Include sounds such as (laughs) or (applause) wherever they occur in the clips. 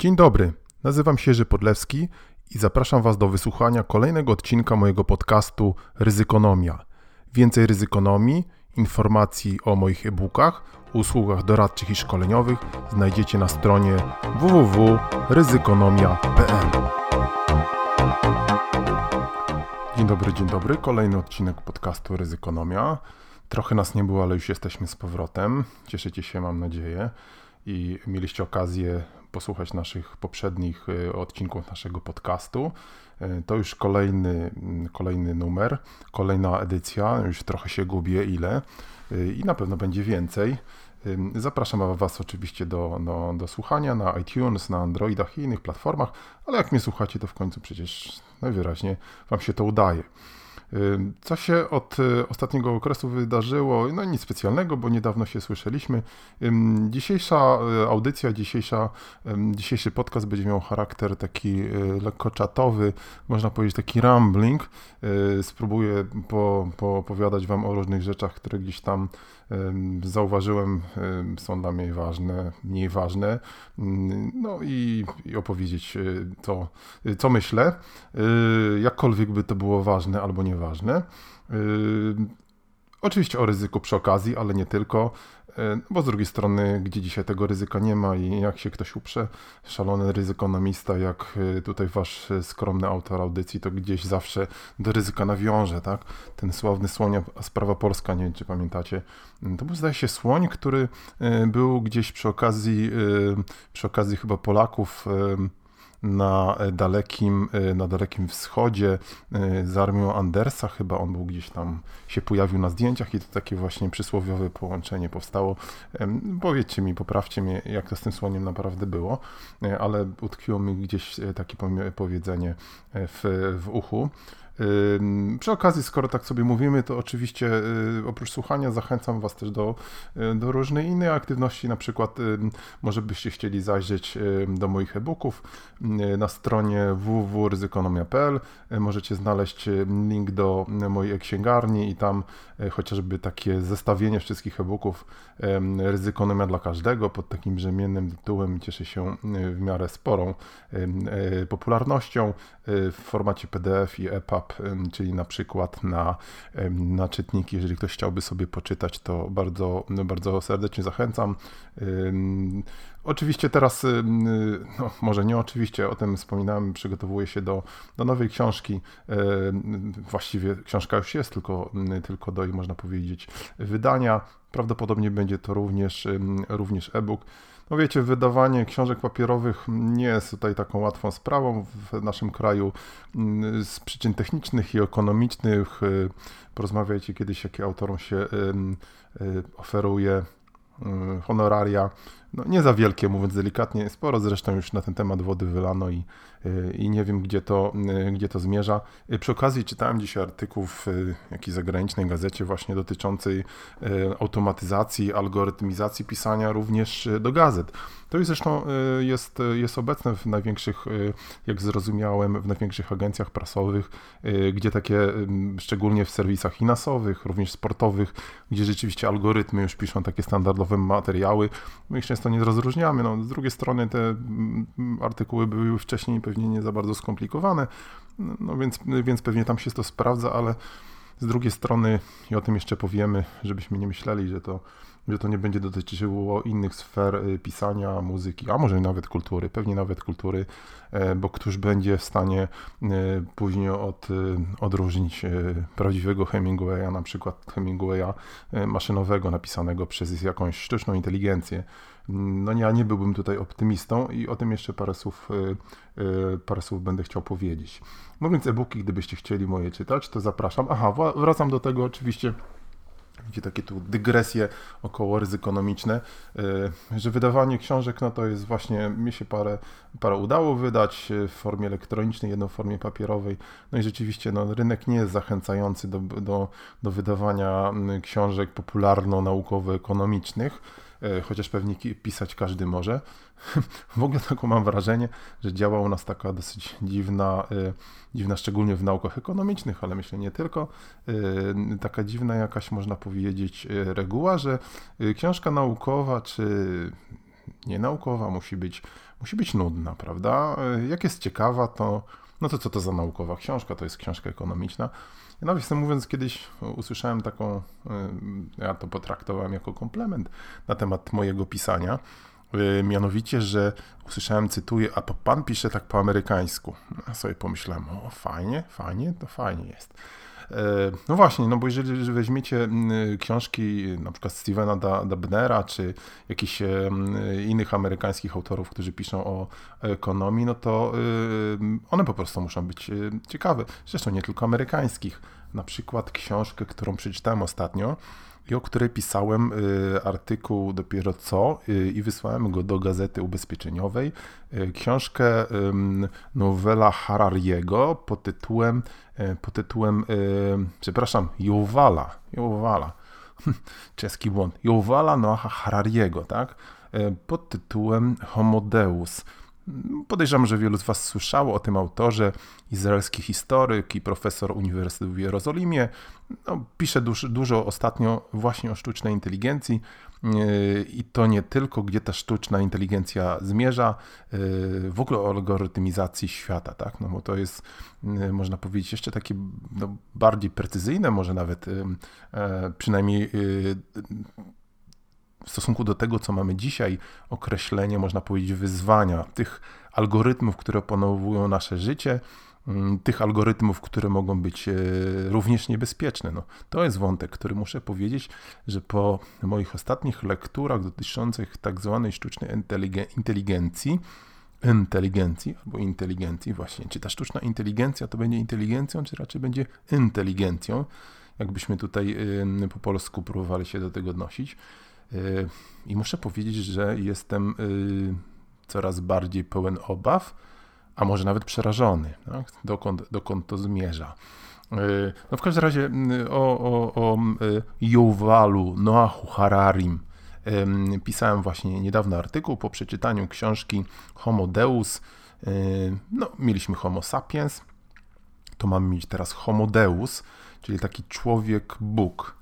Dzień dobry, nazywam się Jerzy Podlewski i zapraszam Was do wysłuchania kolejnego odcinka mojego podcastu Ryzykonomia. Więcej ryzykonomii, informacji o moich e-bookach, usługach doradczych i szkoleniowych znajdziecie na stronie www.ryzykonomia.pl. Dzień dobry, dzień dobry. Kolejny odcinek podcastu Ryzykonomia. Trochę nas nie było, ale już jesteśmy z powrotem. Cieszycie się, mam nadzieję. I mieliście okazję posłuchać naszych poprzednich y, odcinków naszego podcastu. Y, to już kolejny, mm, kolejny numer, kolejna edycja, już trochę się gubię ile y, i na pewno będzie więcej. Zapraszam Was oczywiście do, do, do słuchania na iTunes, na Androidach i innych platformach, ale jak mnie słuchacie, to w końcu przecież najwyraźniej Wam się to udaje. Co się od y, ostatniego okresu wydarzyło? No nic specjalnego, bo niedawno się słyszeliśmy. Dzisiejsza y, audycja, dzisiejsza, dzisiejszy podcast będzie miał charakter taki y, lekko czatowy, można powiedzieć taki rambling. Spróbuję po, po opowiadać Wam o różnych rzeczach, które gdzieś tam zauważyłem, są dla mnie ważne, mniej ważne. No i, i opowiedzieć to, co myślę. Jakkolwiek by to było ważne albo nieważne. Oczywiście o ryzyku przy okazji, ale nie tylko. E, no bo z drugiej strony, gdzie dzisiaj tego ryzyka nie ma i jak się ktoś uprze, szalony ryzykonomista, jak e, tutaj wasz skromny autor audycji, to gdzieś zawsze do ryzyka nawiąże, tak? Ten sławny słoń, a sprawa polska, nie wiem czy pamiętacie, mm, to był zdaje się słoń, który e, był gdzieś przy okazji, przy okazji chyba Polaków na dalekim, na dalekim wschodzie e, z armią Andersa, chyba on był gdzieś tam, się pojawił na zdjęciach i to takie właśnie przysłowiowe połączenie powstało. Powiedzcie mi, poprawcie mnie, jak to z tym słoniem naprawdę było, e, ale utkwiło mi gdzieś e, takie powiedzenie w, w uchu. Przy okazji, skoro tak sobie mówimy, to oczywiście y, oprócz słuchania zachęcam Was też do, y, do różnej innej aktywności, na przykład może byście chcieli zajrzeć do moich e-booków na stronie www.ryzykonomia.pl możecie znaleźć link do mojej księgarni i tam chociażby takie zestawienie wszystkich e-booków Ryzykonomia dla każdego pod takim brzemiennym tytułem. Cieszy się w miarę sporą popularnością w formacie PDF i EPUB czyli na przykład na, na czytniki. Jeżeli ktoś chciałby sobie poczytać, to bardzo, bardzo serdecznie zachęcam. Oczywiście teraz, no może nie oczywiście, o tym wspominałem, przygotowuję się do, do nowej książki. Właściwie książka już jest, tylko, tylko do, można powiedzieć, wydania. Prawdopodobnie będzie to również, również e-book. No wiecie, wydawanie książek papierowych nie jest tutaj taką łatwą sprawą w naszym kraju mm, z przyczyn technicznych i ekonomicznych. Y, porozmawiajcie kiedyś, jakie autorom się y, y, oferuje honoraria no, nie za wielkie, mówiąc delikatnie. Sporo zresztą już na ten temat wody wylano i, i nie wiem, gdzie to, y, gdzie to zmierza. Y, przy okazji czytałem dzisiaj artykuł w jakiejś zagranicznej gazecie właśnie dotyczącej automatyzacji, algorytmizacji pisania również do gazet. To jest zresztą jest, jest obecne w największych, jak zrozumiałem, w największych agencjach prasowych, gdzie takie, szczególnie w serwisach finansowych, również sportowych, gdzie rzeczywiście algorytmy już piszą takie standardowe materiały. My często nie rozróżniamy. No, z drugiej strony te mm, artykuły były wcześniej pewnie nie za bardzo skomplikowane, no więc, więc pewnie tam się to sprawdza, ale z drugiej strony, i o tym jeszcze powiemy, żebyśmy nie myśleli, że to, że to nie będzie dotyczyło innych sfer y, pisania, muzyki, a może nawet kultury, pewnie nawet kultury, e, bo któż będzie w stanie e, później od, y, odróżnić e, prawdziwego Hemingwaya, na przykład Hemingwaya maszynowego, napisanego przez jakąś sztuczną inteligencję. No ja nie byłbym tutaj optymistą i o tym jeszcze parę słów, y, y, parę słów będę chciał powiedzieć. Mówiąc e-booki, gdybyście chcieli moje czytać, to zapraszam. Aha, wracam do tego oczywiście, Widzicie takie tu dygresje około ryzykonomiczne, y, że wydawanie książek, no to jest właśnie, mi się parę, parę udało wydać w formie elektronicznej, jedną w formie papierowej, no i rzeczywiście no, rynek nie jest zachęcający do, do, do wydawania mm, książek popularno-naukowo-ekonomicznych, chociaż pewnie pisać każdy może. (laughs) W ogóle taką mam wrażenie, że działa u nas taka dosyć dziwna, e, dziwna szczególnie w naukach ekonomicznych, ale myślę nie tylko, e, taka dziwna jakaś można powiedzieć reguła, że książka naukowa czy nienaukowa musi być musi być nudna, prawda? Jak jest ciekawa, to no to co to za naukowa książka? To jest książka ekonomiczna. Ja nawiasem mówiąc, kiedyś usłyszałem taką, ja to potraktowałem jako komplement na temat mojego pisania, mianowicie, że usłyszałem, cytuję, a pan pisze tak po amerykańsku. Ja sobie pomyślałem, o fajnie, fajnie, to fajnie jest. E, no właśnie, no bo jeżeli weźmiecie książki na przykład Stevena Dabnera, czy jakichś innych amerykańskich autorów, którzy piszą o ekonomii, no to one po prostu muszą być e, ciekawe. Zresztą nie tylko amerykańskich. Na przykład książkę, którą przeczytałem ostatnio, i o której pisałem y, artykuł dopiero co y, i wysłałem go do Gazety Ubezpieczeniowej. Y, książkę nowela Harariego pod tytułem, pod tytułem przepraszam, Jowala, Jowala, (laughs) czeski błąd, Jowala Noaha Harariego, tak? pod tytułem Homodeus. Podejrzewam, że wielu z Was słyszało o tym autorze, izraelski historyk i profesor Uniwersytetu w Jerozolimie. No, pisze dużo, dużo ostatnio właśnie o sztucznej inteligencji yy, i to nie tylko, gdzie ta sztuczna inteligencja zmierza, yy, w ogóle o algorytmizacji świata, tak? No bo to jest, yy, można powiedzieć, jeszcze takie no, bardziej precyzyjne, może nawet przynajmniej w stosunku do tego, co mamy dzisiaj, określenie, można powiedzieć, wyzwania, tych algorytmów, które opanowują nasze życie, mm, tych algorytmów, które mogą być e, również niebezpieczne. No, to jest wątek, który muszę powiedzieć, że po moich ostatnich lekturach dotyczących tak zwanej sztucznej inteligencji, inteligencji albo inteligencji właśnie, czy ta sztuczna inteligencja to będzie inteligencją, czy raczej będzie inteligencją, jakbyśmy tutaj po polsku próbowali się do tego odnosić, i muszę powiedzieć, że jestem y, coraz bardziej pełen obaw, a może nawet przerażony, tak? dokąd, dokąd to zmierza. Y, no w każdym razie y, o, o, o Yuvalu Noahu Hararim pisałem właśnie niedawno artykuł po przeczytaniu książki Homo Deus. No, mieliśmy Homo sapiens, to mamy mieć teraz Homo Deus, czyli taki człowiek Bóg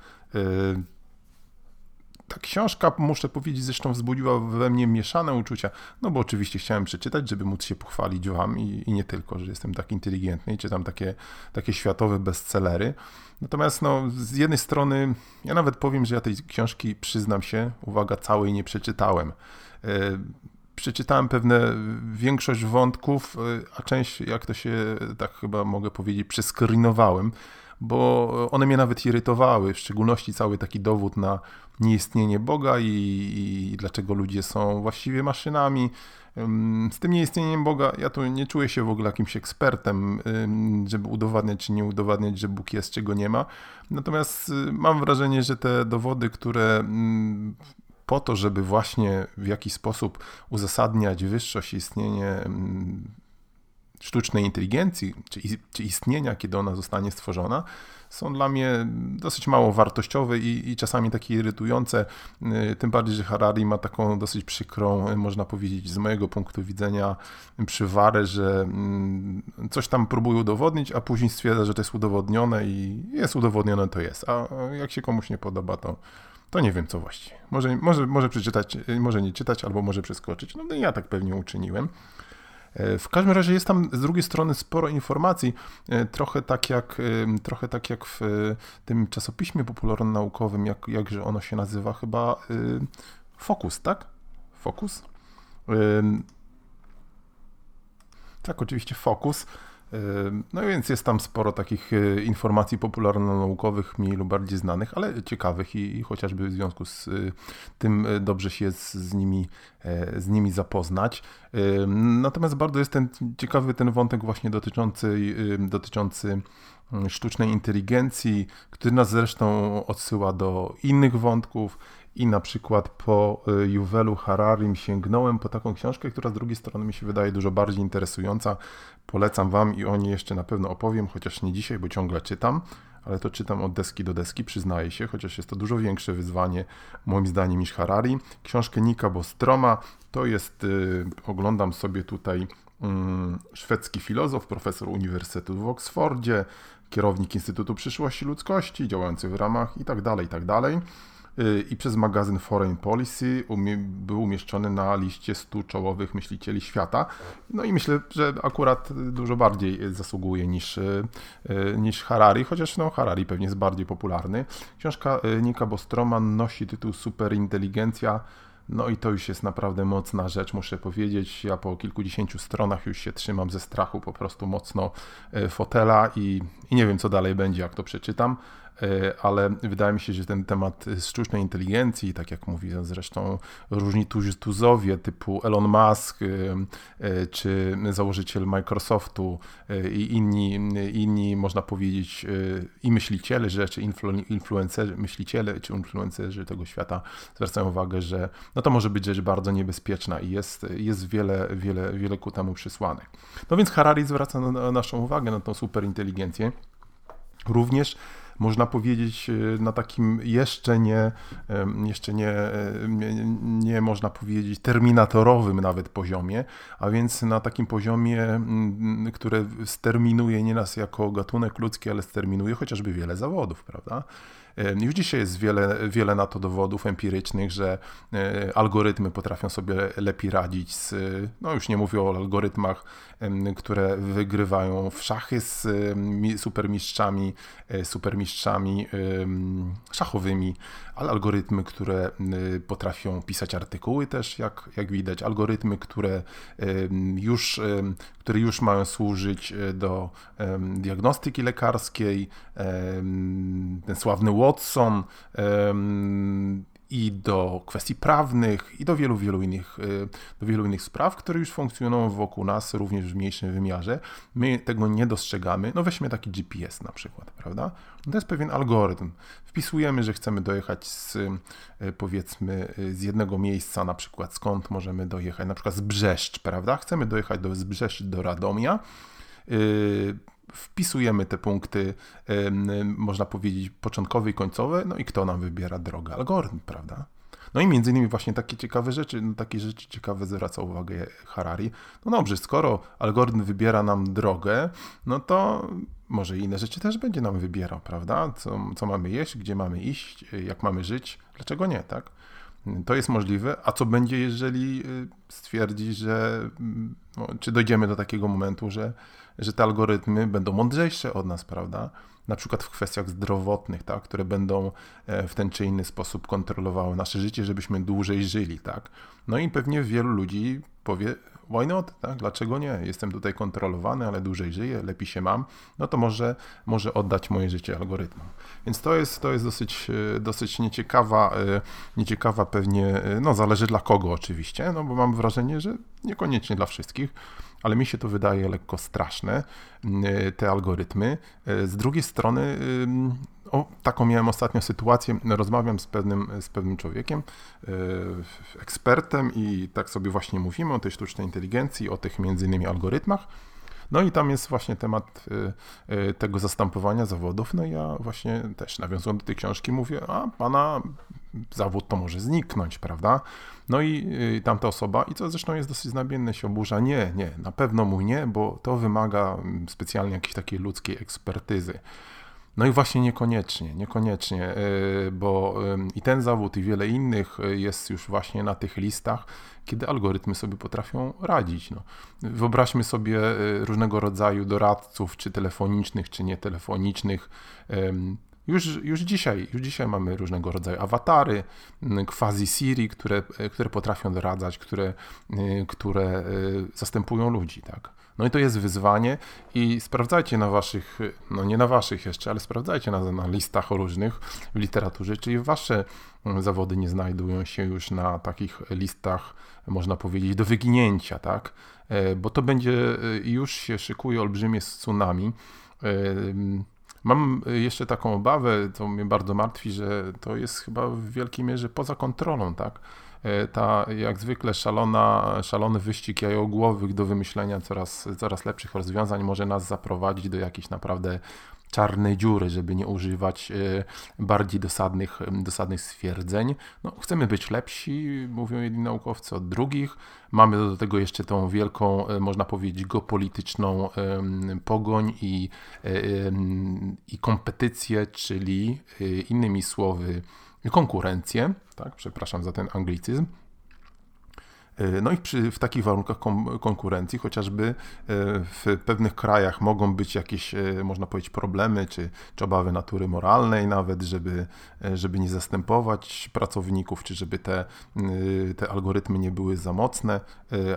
ta książka, muszę powiedzieć, zresztą wzbudziła we mnie mieszane uczucia, no bo oczywiście chciałem przeczytać, żeby móc się pochwalić wam i, i nie tylko, że jestem tak inteligentny i czytam takie, takie światowe bestsellery. Natomiast no, z jednej strony, ja nawet powiem, że ja tej książki, przyznam się, uwaga, całej nie przeczytałem. E, przeczytałem pewne, większość wątków, e, a część, jak to się tak chyba mogę powiedzieć, przeskrinowałem, bo one mnie nawet irytowały, w szczególności cały taki dowód na nieistnienie Boga i, i dlaczego ludzie są właściwie maszynami. Z tym nieistnieniem Boga ja tu nie czuję się w ogóle jakimś ekspertem, żeby udowadniać czy nie udowadniać, że Bóg jest, czego nie ma. Natomiast y, mam wrażenie, że te dowody, które po to, żeby właśnie w jakiś sposób uzasadniać wyższość istnienie sztucznej inteligencji, czy, czy istnienia, kiedy ona zostanie stworzona, są dla mnie dosyć mało wartościowe i, i, czasami takie irytujące. Y, tym bardziej, że Harari ma taką dosyć przykrą, można powiedzieć, z mojego punktu widzenia, przywarę, że mm, coś tam próbuje udowodnić, a później stwierdza, że to jest udowodnione i jest udowodnione, to jest. A jak się komuś nie podoba, to to nie wiem co właściwie. Może, może, może przeczytać, może nie czytać, albo może przeskoczyć. No ja tak pewnie uczyniłem. E, w każdym razie jest tam z drugiej strony sporo informacji, e, trochę tak jak, e, trochę tak jak w tym czasopiśmie popularno-naukowym, jak, jakże ono się nazywa, chyba Focus, tak? Focus? Tak, oczywiście Focus. No więc jest tam sporo takich e, informacji popularno-naukowych, mniej lub bardziej znanych, ale ciekawych i, chociażby w związku z e, tym e, dobrze się z, z, nimi, z nimi zapoznać. Natomiast bardzo jest ten ciekawy ten wątek właśnie dotyczący, dotyczący mm, sztucznej inteligencji, który nas zresztą odsyła do innych wątków i na przykład po Juwelu Hararim sięgnąłem po taką książkę, która z drugiej strony mi się wydaje dużo bardziej interesująca, Polecam Wam i o niej jeszcze na pewno opowiem, chociaż nie dzisiaj, bo ciągle czytam, ale to czytam od deski do deski, przyznaję się, chociaż jest to dużo większe wyzwanie moim zdaniem niż Harari. Książkę Nika Bostroma to jest, yy, oglądam sobie tutaj yy, szwedzki filozof, profesor Uniwersytetu w Oksfordzie, kierownik Instytutu Przyszłości Ludzkości, działający w ramach i tak dalej, i przez magazyn Foreign Policy był umieszczony na liście 100 czołowych myślicieli świata. No i myślę, że akurat dużo bardziej zasługuje niż, y, niż Harari, chociaż no, Harari pewnie jest bardziej popularny. Książka Nika Bostroma nosi tytuł Superinteligencja no i to już jest naprawdę mocna rzecz, muszę powiedzieć. Ja po kilkudziesięciu stronach już się trzymam ze strachu po prostu mocno fotela i, i nie wiem, co dalej będzie, jak to przeczytam. E, ale wydaje mi się, że ten temat sztucznej inteligencji, tak jak mówi zresztą różni tuzowie typu Elon Musk e, e, czy założyciel Microsoftu i inni, inni można powiedzieć i myśliciele, że czy influencerzy, myśliciele czy influencerzy tego świata zwracają uwagę, że no to może być rzecz bardzo niebezpieczna i jest, jest wiele, wiele, wiele ku temu przysłanek. No więc Harari zwraca na naszą uwagę na tą superinteligencję. Również można powiedzieć, e, na takim jeszcze nie, jeszcze nie, nie, nie można powiedzieć terminatorowym nawet poziomie, a więc na takim poziomie, które sterminuje nie nas jako gatunek ludzki, ale sterminuje chociażby wiele zawodów, prawda? Już dzisiaj jest wiele, wiele na to dowodów empirycznych, że e, algorytmy potrafią sobie lepiej radzić z, no już nie mówię o algorytmach, które wygrywają w szachy z supermistrzami, e, supermistrzami szachowymi, ale algorytmy, które potrafią pisać artykuły też, jak, jak widać, algorytmy, które już, które już mają służyć e, do diagnostyki lekarskiej, ten sławny Watson i do kwestii prawnych i do wielu, wielu innych, y, do wielu innych spraw, które już funkcjonują wokół nas, również w mniejszym wymiarze. My tego nie dostrzegamy. No weźmy taki GPS na przykład, prawda? To jest pewien algorytm. Wpisujemy, że chcemy dojechać z, y, powiedzmy, y, z jednego miejsca, na przykład skąd możemy dojechać, na przykład z Brzeszcz, prawda? Chcemy dojechać do, z Brzeszcz do Radomia wpisujemy te punkty, można powiedzieć, początkowe i końcowe, no i kto nam wybiera drogę? Algorytm, prawda? No i między innymi właśnie takie ciekawe rzeczy, no takie rzeczy ciekawe zwraca uwagę Harari. No dobrze, skoro algorytm wybiera nam drogę, no to może inne rzeczy też będzie nam wybierał, prawda? Co, co mamy jeść, gdzie mamy iść, jak mamy żyć, dlaczego nie, tak? To jest możliwe, a co będzie, jeżeli y, stwierdzi, że mm, no, czy dojdziemy do takiego momentu, że że te algorytmy będą mądrzejsze od nas, prawda? Na przykład w kwestiach zdrowotnych, tak? które będą e, w ten czy inny sposób kontrolowały nasze życie, żebyśmy dłużej żyli, tak? No i pewnie wielu ludzi powie, why not, tak? Dlaczego nie? Jestem tutaj kontrolowany, ale dłużej żyję, lepiej się mam, no to może, może oddać moje życie algorytmom. Więc to jest, to jest dosyć, e, dosyć nieciekawa, e, nieciekawa pewnie, no zależy dla kogo oczywiście, no bo mam wrażenie, że niekoniecznie dla wszystkich ale mi się to wydaje lekko straszne, te algorytmy. E, z drugiej strony, o, taką miałem ostatnio sytuację, rozmawiam z pewnym, z pewnym człowiekiem, e, ekspertem i tak sobie właśnie mówimy o tej sztucznej inteligencji, o tych między innymi algorytmach. No i tam jest właśnie temat e, tego zastępowania zawodów. No i ja właśnie też nawiązując do tej książki mówię, a pana zawód to może zniknąć, prawda? No i tamta osoba, i co zresztą jest dosyć znamienne, się oburza, nie, nie, na pewno mój nie, bo to wymaga mm, specjalnie jakiejś takiej ludzkiej ekspertyzy. No i właśnie niekoniecznie, niekoniecznie, y, bo i ten zawód i wiele innych y, jest już właśnie na tych listach, kiedy algorytmy sobie potrafią radzić. No. Wyobraźmy sobie różnego rodzaju doradców, czy telefonicznych, czy nietelefonicznych, już, już, dzisiaj, już dzisiaj mamy różnego rodzaju awatary, quasi Siri, które, które potrafią doradzać, które, które e, zastępują ludzi, tak. No i to jest wyzwanie i sprawdzajcie na waszych, no nie na waszych jeszcze, ale sprawdzajcie na, na listach różnych w literaturze, czyli wasze zawody nie znajdują się już na takich listach, można powiedzieć, do wyginięcia, tak? E, bo to będzie, e, już się szykuje olbrzymie tsunami Mam jeszcze taką obawę, co mnie bardzo martwi, że to jest chyba w wielkiej mierze poza kontrolą, tak? E, ta jak zwykle szalona, szalony wyścig jajogłowych do wymyślenia coraz, coraz lepszych rozwiązań może nas zaprowadzić do jakiejś naprawdę czarnej dziury, żeby nie używać e, bardziej dosadnych, dosadnych stwierdzeń. No, chcemy być lepsi, mówią jedni naukowcy, od drugich. Mamy do tego jeszcze tą wielką, e, można powiedzieć, geopolityczną pogoń i, i kompetycję, czyli innymi słowy, konkurencję, tak, przepraszam za ten anglicyzm, no i przy, w takich warunkach kom, konkurencji, chociażby e, w pewnych krajach mogą być jakieś, e, można powiedzieć, problemy czy, czy obawy natury moralnej nawet, żeby, żeby nie zastępować pracowników, czy żeby te, te algorytmy nie były za mocne,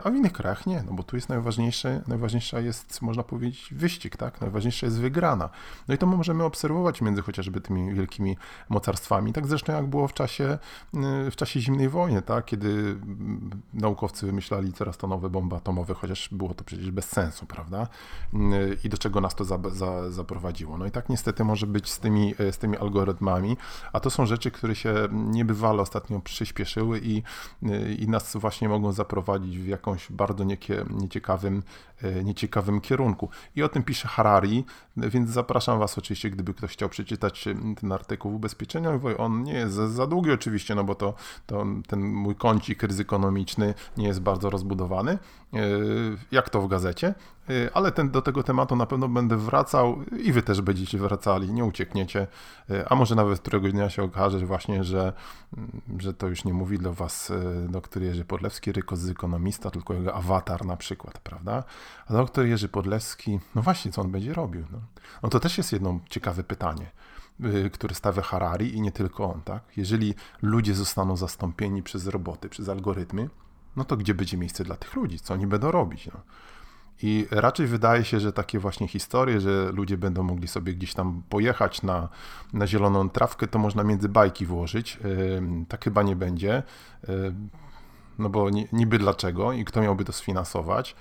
a w innych krajach nie, no bo tu jest najważniejsze, najważniejsza jest, można powiedzieć, wyścig, tak? Najważniejsza jest wygrana. No i to możemy obserwować między chociażby tymi wielkimi mocarstwami, tak zresztą jak było w czasie, w czasie zimnej wojny, tak? Kiedy no, naukowcy wymyślali coraz to nowe bomby atomowe, chociaż było to przecież bez sensu, prawda? I do czego nas to za, za, zaprowadziło. No i tak niestety może być z tymi, z tymi algorytmami, a to są rzeczy, które się niebywale ostatnio przyspieszyły i, i nas właśnie mogą zaprowadzić w jakąś bardzo niekie, nieciekawym, nieciekawym kierunku. I o tym pisze Harari, więc zapraszam Was oczywiście, gdyby ktoś chciał przeczytać ten artykuł ubezpieczeniowy. On nie jest za, za długi oczywiście, no bo to, to ten mój kącik ryzyko ekonomiczny nie jest bardzo rozbudowany, e, jak to w gazecie, e, ale ten, do tego tematu na pewno będę wracał i wy też będziecie wracali, nie uciekniecie, e, a może nawet któregoś dnia się okaże że właśnie, że, mm, że to już nie mówi do was doktor Jerzy Podlewski, ekonomista, tylko jego awatar na przykład, prawda? A doktor Jerzy Podlewski, no właśnie, co on będzie robił? No, no to też jest jedno ciekawe pytanie które stawia Harari i nie tylko on, tak? Jeżeli ludzie zostaną zastąpieni przez roboty, przez algorytmy, no to gdzie będzie miejsce dla tych ludzi? Co oni będą robić? No? I raczej wydaje się, że takie właśnie historie, że ludzie będą mogli sobie gdzieś tam pojechać na, na zieloną trawkę, to można między bajki włożyć. Tak chyba nie będzie. No bo niby dlaczego i kto miałby to sfinansować?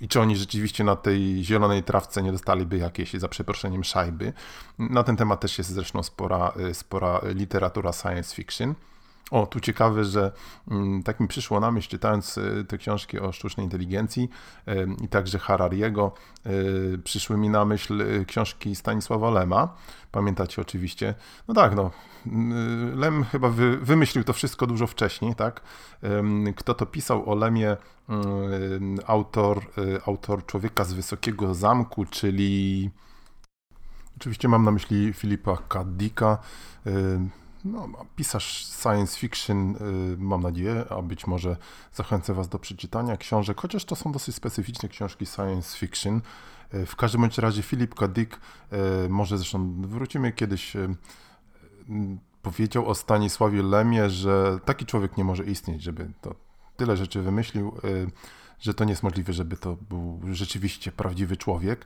I czy oni rzeczywiście na tej zielonej trawce nie dostaliby jakiejś, za przeproszeniem, szajby? Na ten temat też jest zresztą spora, spora literatura science fiction. O, tu ciekawe, że mm, tak mi przyszło na myśl, czytając e, te książki o sztucznej inteligencji i także Harariego, e, przyszły mi na myśl książki Stanisława Lema. Pamiętacie oczywiście? No tak, no. Lem chyba wy, wymyślił to wszystko dużo wcześniej, tak? Kto to pisał o Lemie? Autor, autor Człowieka z Wysokiego Zamku, czyli... Oczywiście mam na myśli Filipa Kaddika no, pisarz science fiction, y, mam nadzieję, a być może zachęcę Was do przeczytania książek, chociaż to są dosyć specyficzne książki science fiction. Y, w każdym bądź razie Philip K. Dick, y, może zresztą wrócimy kiedyś, powiedział o Stanisławie Lemie, że taki człowiek nie może istnieć, żeby to tyle rzeczy wymyślił, że to nie jest możliwe, żeby to był rzeczywiście prawdziwy człowiek.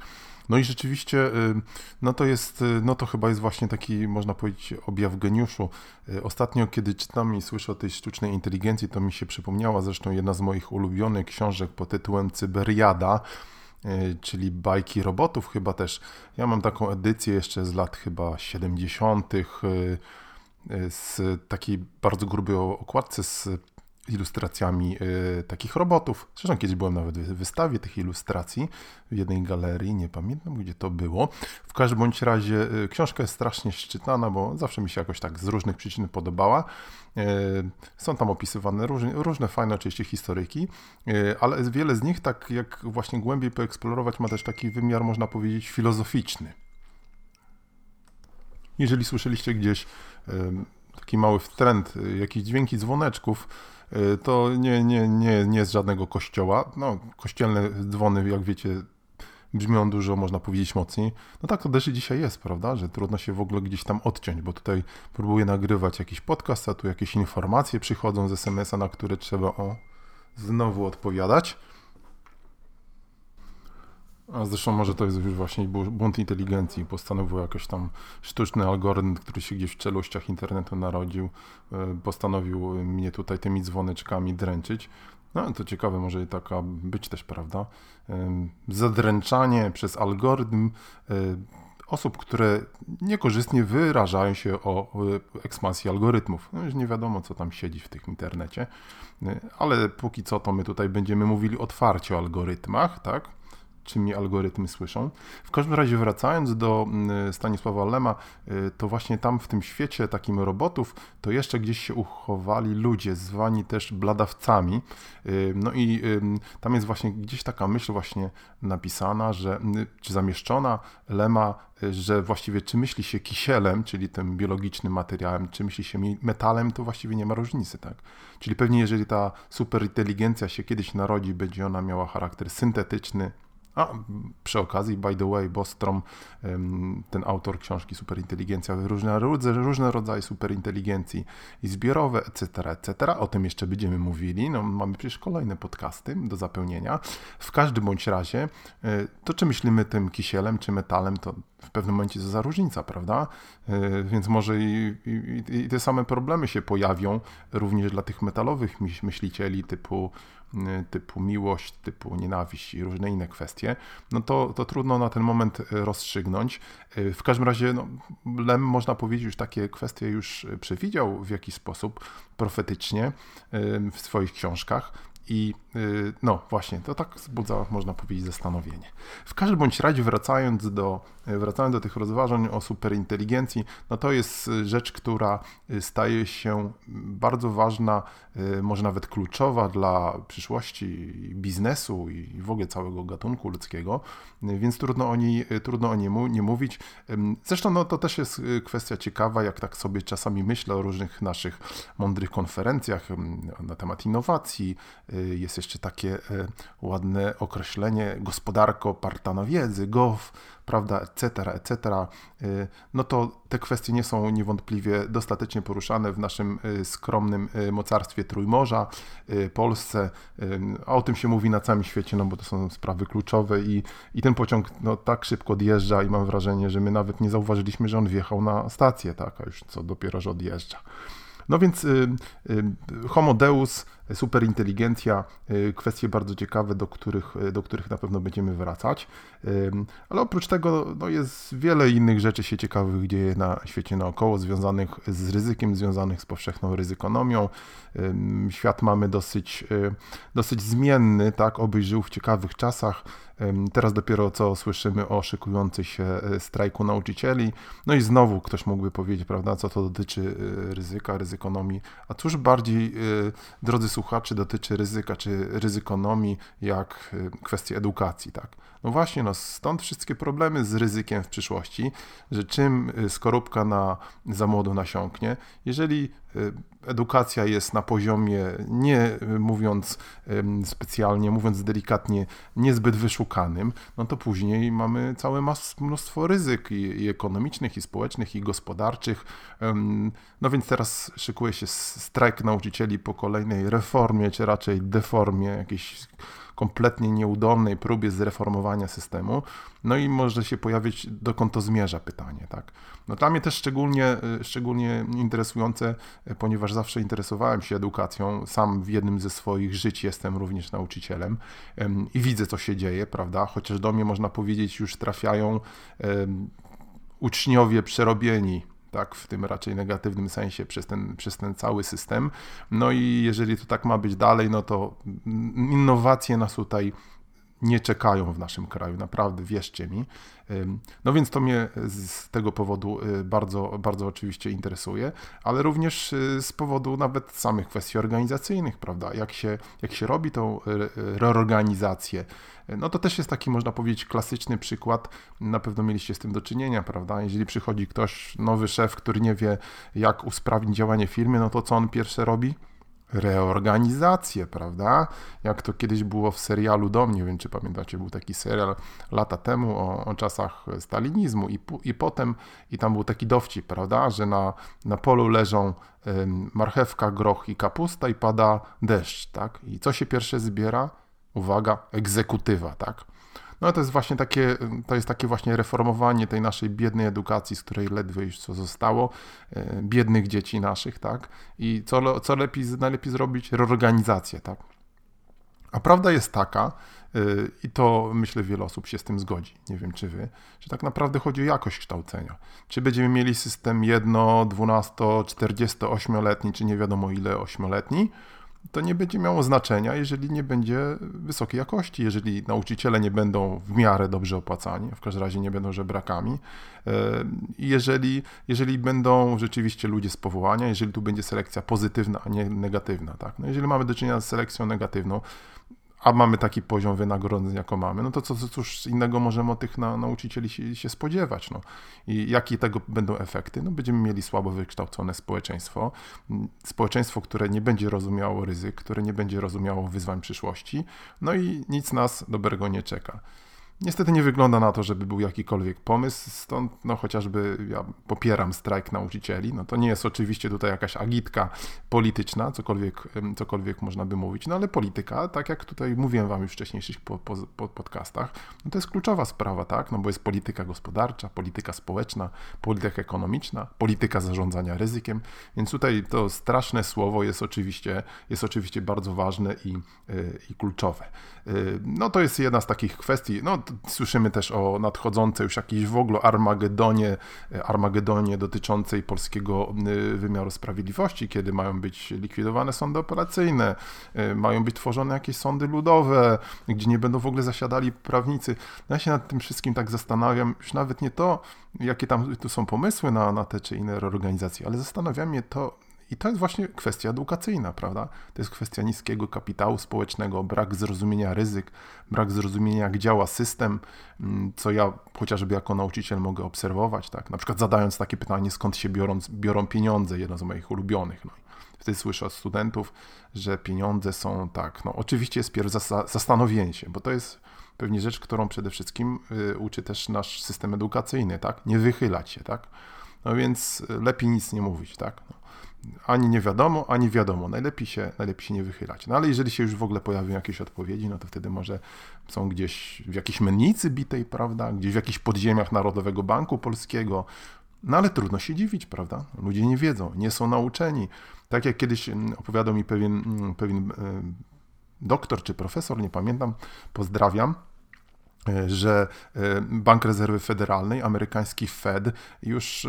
No i rzeczywiście, y, no to jest, y, no to chyba jest właśnie taki, można powiedzieć, objaw geniuszu. Y, ostatnio, kiedy czytam i słyszę o tej sztucznej inteligencji, to mi się przypomniała zresztą jedna z moich ulubionych książek pod tytułem Cyberiada, czyli bajki robotów chyba też. Ja mam taką edycję jeszcze z lat chyba 70. z takiej bardzo grubej okładce z ilustracjami y, takich robotów. Zresztą kiedyś byłem nawet w wystawie tych ilustracji w jednej galerii, nie pamiętam gdzie to było. W każdym bądź razie y, książka jest strasznie szczytana, bo zawsze mi się jakoś tak z różnych przyczyn podobała. Y, są tam opisywane różne, różne fajne oczywiście historyki, ale wiele z nich, tak jak właśnie głębiej poeksplorować, ma też taki wymiar, można powiedzieć, filozoficzny. Jeżeli słyszeliście gdzieś taki mały trend, jakieś dźwięki dzwoneczków, Y, to nie, nie, nie, nie jest żadnego kościoła. No, kościelne dzwony, jak wiecie, brzmią dużo, można powiedzieć, mocniej. No tak to też dzisiaj jest, prawda, że trudno się w ogóle gdzieś tam odciąć, bo tutaj próbuję nagrywać jakiś podcast, a tu jakieś informacje przychodzą z SMS-a, na które trzeba o, znowu odpowiadać. A zresztą może to jest już właśnie błąd inteligencji. Postanowił jakoś tam sztuczny algorytm, który się gdzieś w czeluściach internetu narodził, e, postanowił mnie tutaj tymi dzwoneczkami dręczyć. No to ciekawe, może i taka być też, prawda? Zadręczanie przez algorytm e, osób, które niekorzystnie wyrażają się o ekspansji algorytmów. No już nie wiadomo, co tam siedzi w tym internecie, e, ale póki co to my tutaj będziemy mówili otwarcie o algorytmach, tak? Czym mnie algorytmy słyszą. W każdym razie wracając do mm, Stanisława Lema, y, to właśnie tam w tym świecie takim robotów, to jeszcze gdzieś się uchowali ludzie, zwani też bladawcami. Y, no i tam jest właśnie gdzieś taka myśl właśnie napisana, że, czy zamieszczona Lema, że właściwie czy myśli się kisielem, czyli tym biologicznym materiałem, czy myśli się metalem, to właściwie nie ma różnicy, tak? Czyli pewnie jeżeli ta superinteligencja się kiedyś narodzi, będzie ona miała charakter syntetyczny, a przy okazji, by the way, Bostrom, ten autor książki Superinteligencja, różne, różne rodzaje superinteligencji i zbiorowe, etc., etc., o tym jeszcze będziemy mówili. No, mamy przecież kolejne podcasty do zapełnienia. W każdym bądź razie, e, to czy myślimy tym kisielem, czy metalem, to w pewnym momencie za różnica, prawda? E, więc może i, i, i te same problemy się pojawią również dla tych metalowych myślicieli typu Y, typu miłość, typu nienawiść i różne inne kwestie, no to, to trudno na ten moment rozstrzygnąć. Y, w każdym razie no, Lem, można powiedzieć, już takie kwestie już przewidział w jakiś sposób profetycznie w swoich książkach. I no właśnie, to tak wzbudza, można powiedzieć, zastanowienie. W każdym bądź razie, wracając do, wracając do tych rozważań o superinteligencji, no to jest rzecz, która staje się bardzo ważna, y, może nawet kluczowa dla przyszłości biznesu i w ogóle całego gatunku ludzkiego, więc trudno o niej, trudno o niej nie mówić. Zresztą no, to też jest kwestia ciekawa, jak tak sobie czasami myślę o różnych naszych mądrych konferencjach na temat innowacji, Y, jest jeszcze takie y, ładne określenie gospodarko oparta na wiedzy, gov, prawda, etc., etc., y, no to te kwestie nie są niewątpliwie dostatecznie poruszane w naszym skromnym mocarstwie Trójmorza, Polsce, a o tym się mówi na całym świecie, no bo to są sprawy kluczowe i, i ten pociąg no, tak szybko odjeżdża i mam wrażenie, że my nawet nie zauważyliśmy, że on wjechał na stację, tak, a już co dopiero, że odjeżdża. No więc Homo Deus superinteligencja, y, kwestie bardzo ciekawe, do których, y, do których na pewno będziemy wracać. Ale oprócz tego no jest wiele innych rzeczy się ciekawych dzieje na świecie naokoło, związanych z ryzykiem, związanych z powszechną ryzykonomią. Świat mamy dosyć, y, dosyć zmienny, tak, obyś żył w ciekawych czasach. Teraz dopiero co słyszymy o szykujących się strajku nauczycieli. No i znowu ktoś mógłby powiedzieć, prawda, co to dotyczy ryzyka, ryzykonomii. A cóż bardziej, drodzy słuchaczy dotyczy ryzyka czy ryzykonomii, jak y, kwestii edukacji, tak. No właśnie, no stąd wszystkie problemy z ryzykiem w przyszłości, że czym y, skorupka na, za młodu nasiąknie, jeżeli edukacja jest na poziomie, nie mówiąc specjalnie, mówiąc delikatnie, niezbyt wyszukanym, no to później mamy całe mnóstwo ryzyk i, i ekonomicznych, i społecznych, i gospodarczych. No więc teraz szykuje się strajk nauczycieli po kolejnej reformie, czy raczej deformie, jakiejś kompletnie nieudolnej próbie zreformowania systemu. No i może się pojawić, dokąd to zmierza pytanie, tak. No dla mnie też szczególnie, y, szczególnie interesujące, y, ponieważ zawsze interesowałem się edukacją, sam w jednym ze swoich żyć jestem również nauczycielem i widzę, co się dzieje, prawda, chociaż do mnie można powiedzieć już trafiają uczniowie przerobieni tak, w tym raczej negatywnym sensie przez ten, przez ten cały system. No i jeżeli to tak ma być dalej, no to innowacje nas tutaj nie czekają w naszym kraju, naprawdę, wierzcie mi. No więc to mnie z tego powodu y, bardzo, bardzo oczywiście interesuje, ale również y, z powodu nawet samych kwestii organizacyjnych, prawda? Jak się, jak się robi tą reorganizację, no to też jest taki, można powiedzieć, klasyczny przykład. Na pewno mieliście z tym do czynienia, prawda? Jeżeli przychodzi ktoś, nowy szef, który nie wie, jak usprawnić działanie firmy, no to co on pierwsze robi? Reorganizację, prawda? Jak to kiedyś było w serialu Dom, nie wiem czy pamiętacie, był taki serial lata temu o, o czasach stalinizmu i, i potem, i tam był taki dowcip, prawda, że na, na polu leżą marchewka, groch i kapusta i pada deszcz, tak? I co się pierwsze zbiera? Uwaga, egzekutywa, tak? No to jest właśnie takie, to jest takie właśnie reformowanie tej naszej biednej edukacji, z której ledwie już co zostało, e, biednych dzieci naszych, tak? I co, co lepiej, najlepiej zrobić? Reorganizację, tak? A prawda jest taka, e, i to myślę wiele osób się z tym zgodzi, nie wiem czy wy, że tak naprawdę chodzi o jakość kształcenia. Czy będziemy mieli system 1, 12, 48-letni, czy nie wiadomo ile ośmioletni, to nie będzie miało znaczenia, jeżeli nie będzie wysokiej jakości, jeżeli nauczyciele nie będą w miarę dobrze opłacani, w każdym razie nie będą żebrakami, e, jeżeli, jeżeli będą rzeczywiście ludzie z powołania, jeżeli tu będzie selekcja pozytywna, a nie negatywna. Tak? No jeżeli mamy do czynienia z selekcją negatywną, a mamy taki poziom wynagrodzeń, jako mamy, no to co, cóż innego możemy od tych na, nauczycieli się, się, spodziewać. No. I jakie tego będą efekty? No, będziemy mieli słabo wykształcone społeczeństwo, społeczeństwo, które nie będzie rozumiało ryzyk, które nie będzie rozumiało wyzwań przyszłości, no i nic nas dobrego nie czeka. Niestety nie wygląda na to, żeby był jakikolwiek pomysł, stąd no chociażby ja popieram strajk nauczycieli. No to nie jest oczywiście tutaj jakaś agitka polityczna, cokolwiek, cokolwiek można by mówić, no ale polityka, tak jak tutaj mówiłem wam już w wcześniejszych po, po, po podcastach, no to jest kluczowa sprawa, tak, no bo jest polityka gospodarcza, polityka społeczna, polityka ekonomiczna, polityka zarządzania ryzykiem, więc tutaj to straszne słowo jest oczywiście, jest oczywiście bardzo ważne i, y, i kluczowe. Y, no to jest jedna z takich kwestii, no słyszymy też o nadchodzącej już jakiejś w ogóle Armagedonie, Armagedonie dotyczącej polskiego y, wymiaru sprawiedliwości, kiedy mają być likwidowane sądy operacyjne, y, mają być tworzone jakieś sądy ludowe, gdzie nie będą w ogóle zasiadali prawnicy. No ja się nad tym wszystkim tak zastanawiam, już nawet nie to, jakie tam tu są pomysły na, na te czy inne reorganizacje, ale zastanawia mnie to, i to jest właśnie kwestia edukacyjna, prawda? To jest kwestia niskiego kapitału społecznego, brak zrozumienia ryzyk, brak zrozumienia, jak działa system, mm, co ja chociażby jako nauczyciel mogę obserwować, tak? Na przykład zadając takie pytanie, skąd się biorą, biorą pieniądze, jedno z moich ulubionych. No. Wtedy słyszę od studentów, że pieniądze są tak, no oczywiście jest pierw zastanowienie się, bo to jest pewnie rzecz, którą przede wszystkim y, uczy też nasz system edukacyjny, tak? Nie wychylać się, tak? No więc lepiej nic nie mówić, tak? No ani nie wiadomo, ani wiadomo. Najlepiej się, najlepiej się nie wychylać. No ale jeżeli się już w ogóle pojawią jakieś odpowiedzi, no to wtedy może są gdzieś w jakiejś mennicy bitej, prawda? Gdzieś w jakichś podziemiach Narodowego Banku Polskiego. No ale trudno się dziwić, prawda? Ludzie nie wiedzą, nie są nauczeni. Tak jak kiedyś mm, opowiadał mi pewien, mm, pewien e, doktor czy profesor, nie pamiętam, pozdrawiam, że e, Bank Rezerwy Federalnej, amerykański Fed, już, e,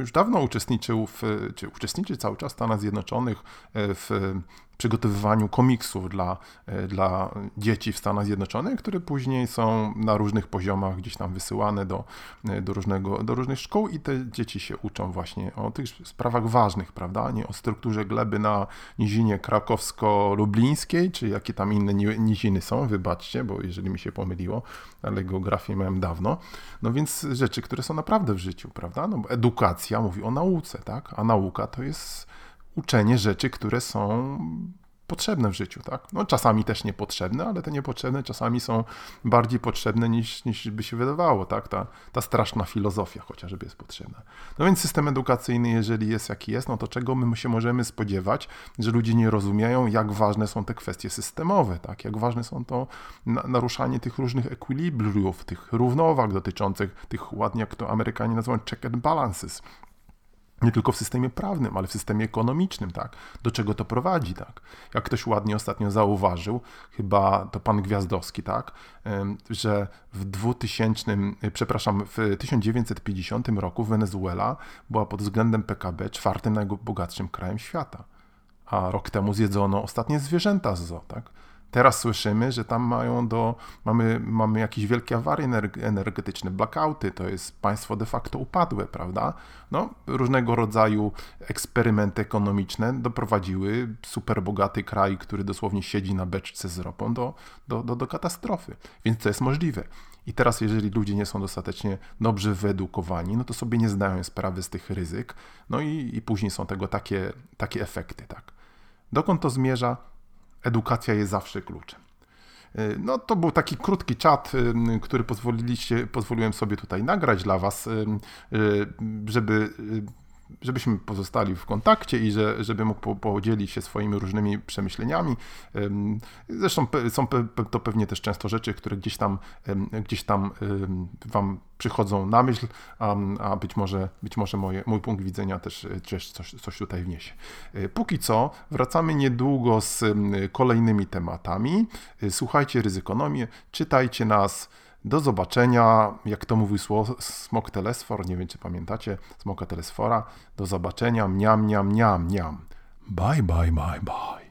już dawno uczestniczył w, czy uczestniczy cały czas w Stanach Zjednoczonych w przygotowywaniu komiksów dla, e, dla dzieci w Stanach Zjednoczonych, które później są na różnych poziomach gdzieś tam wysyłane do, e, do, różnego, do różnych szkół i te dzieci się uczą właśnie o tych sprawach ważnych, prawda? Nie o strukturze gleby na nizinie krakowsko-lublińskiej, czy jakie tam inne niziny są, wybaczcie, bo jeżeli mi się pomyliło, ale geografię miałem dawno. No więc rzeczy, które są naprawdę w życiu, prawda? No bo edukacja mówi o nauce, tak? A nauka to jest uczenie rzeczy, które są potrzebne w życiu, tak? No czasami też niepotrzebne, ale te niepotrzebne czasami są bardziej potrzebne niż, niż by się wydawało, tak? Ta, ta straszna filozofia chociażby jest potrzebna. No więc system edukacyjny, jeżeli jest jaki jest, no to czego my się możemy spodziewać, że ludzie nie rozumieją, jak ważne są te kwestie systemowe, tak? Jak ważne są to naruszanie tych różnych ekwilibriów, tych równowag dotyczących tych ładnie, jak to Amerykanie nazywają check and balances, nie tylko w systemie prawnym, ale w systemie ekonomicznym, tak? Do czego to prowadzi, tak? Jak ktoś ładnie ostatnio zauważył, chyba to pan Gwiazdowski, tak? Że w 2000, przepraszam, w 1950 roku Wenezuela była pod względem PKB czwartym najbogatszym krajem świata. A rok temu zjedzono ostatnie zwierzęta z zoo, tak? Teraz słyszymy, że tam mają do, mamy, mamy jakieś wielkie awarie energetyczne, blackouty, to jest państwo de facto upadłe, prawda? No, różnego rodzaju eksperymenty ekonomiczne doprowadziły super bogaty kraj, który dosłownie siedzi na beczce z ropą, do, do, do, do katastrofy. Więc to jest możliwe. I teraz, jeżeli ludzie nie są dostatecznie dobrze wyedukowani, no to sobie nie zdają sprawy z tych ryzyk, no i, i później są tego takie, takie efekty, tak. Dokąd to zmierza? Edukacja jest zawsze kluczem. Y, no to był taki krótki czat, y, który pozwoliliście, pozwoliłem sobie tutaj nagrać dla Was, y, żeby żebyśmy pozostali w kontakcie i że, żeby mógł podzielić się swoimi różnymi przemyśleniami. Zresztą są to pewnie też często rzeczy, które gdzieś tam, gdzieś tam Wam przychodzą na myśl, a być może, być może moje, mój punkt widzenia też, też coś, coś tutaj wniesie. E, póki co wracamy niedługo z kolejnymi tematami. E, słuchajcie ryzykonomię, czytajcie nas. Do zobaczenia, jak to mówił Smok Telesfor, nie wiem czy pamiętacie Smoka Telesfora. Do zobaczenia, mniam, mniam, mniam, mniam. Bye, bye, bye, bye.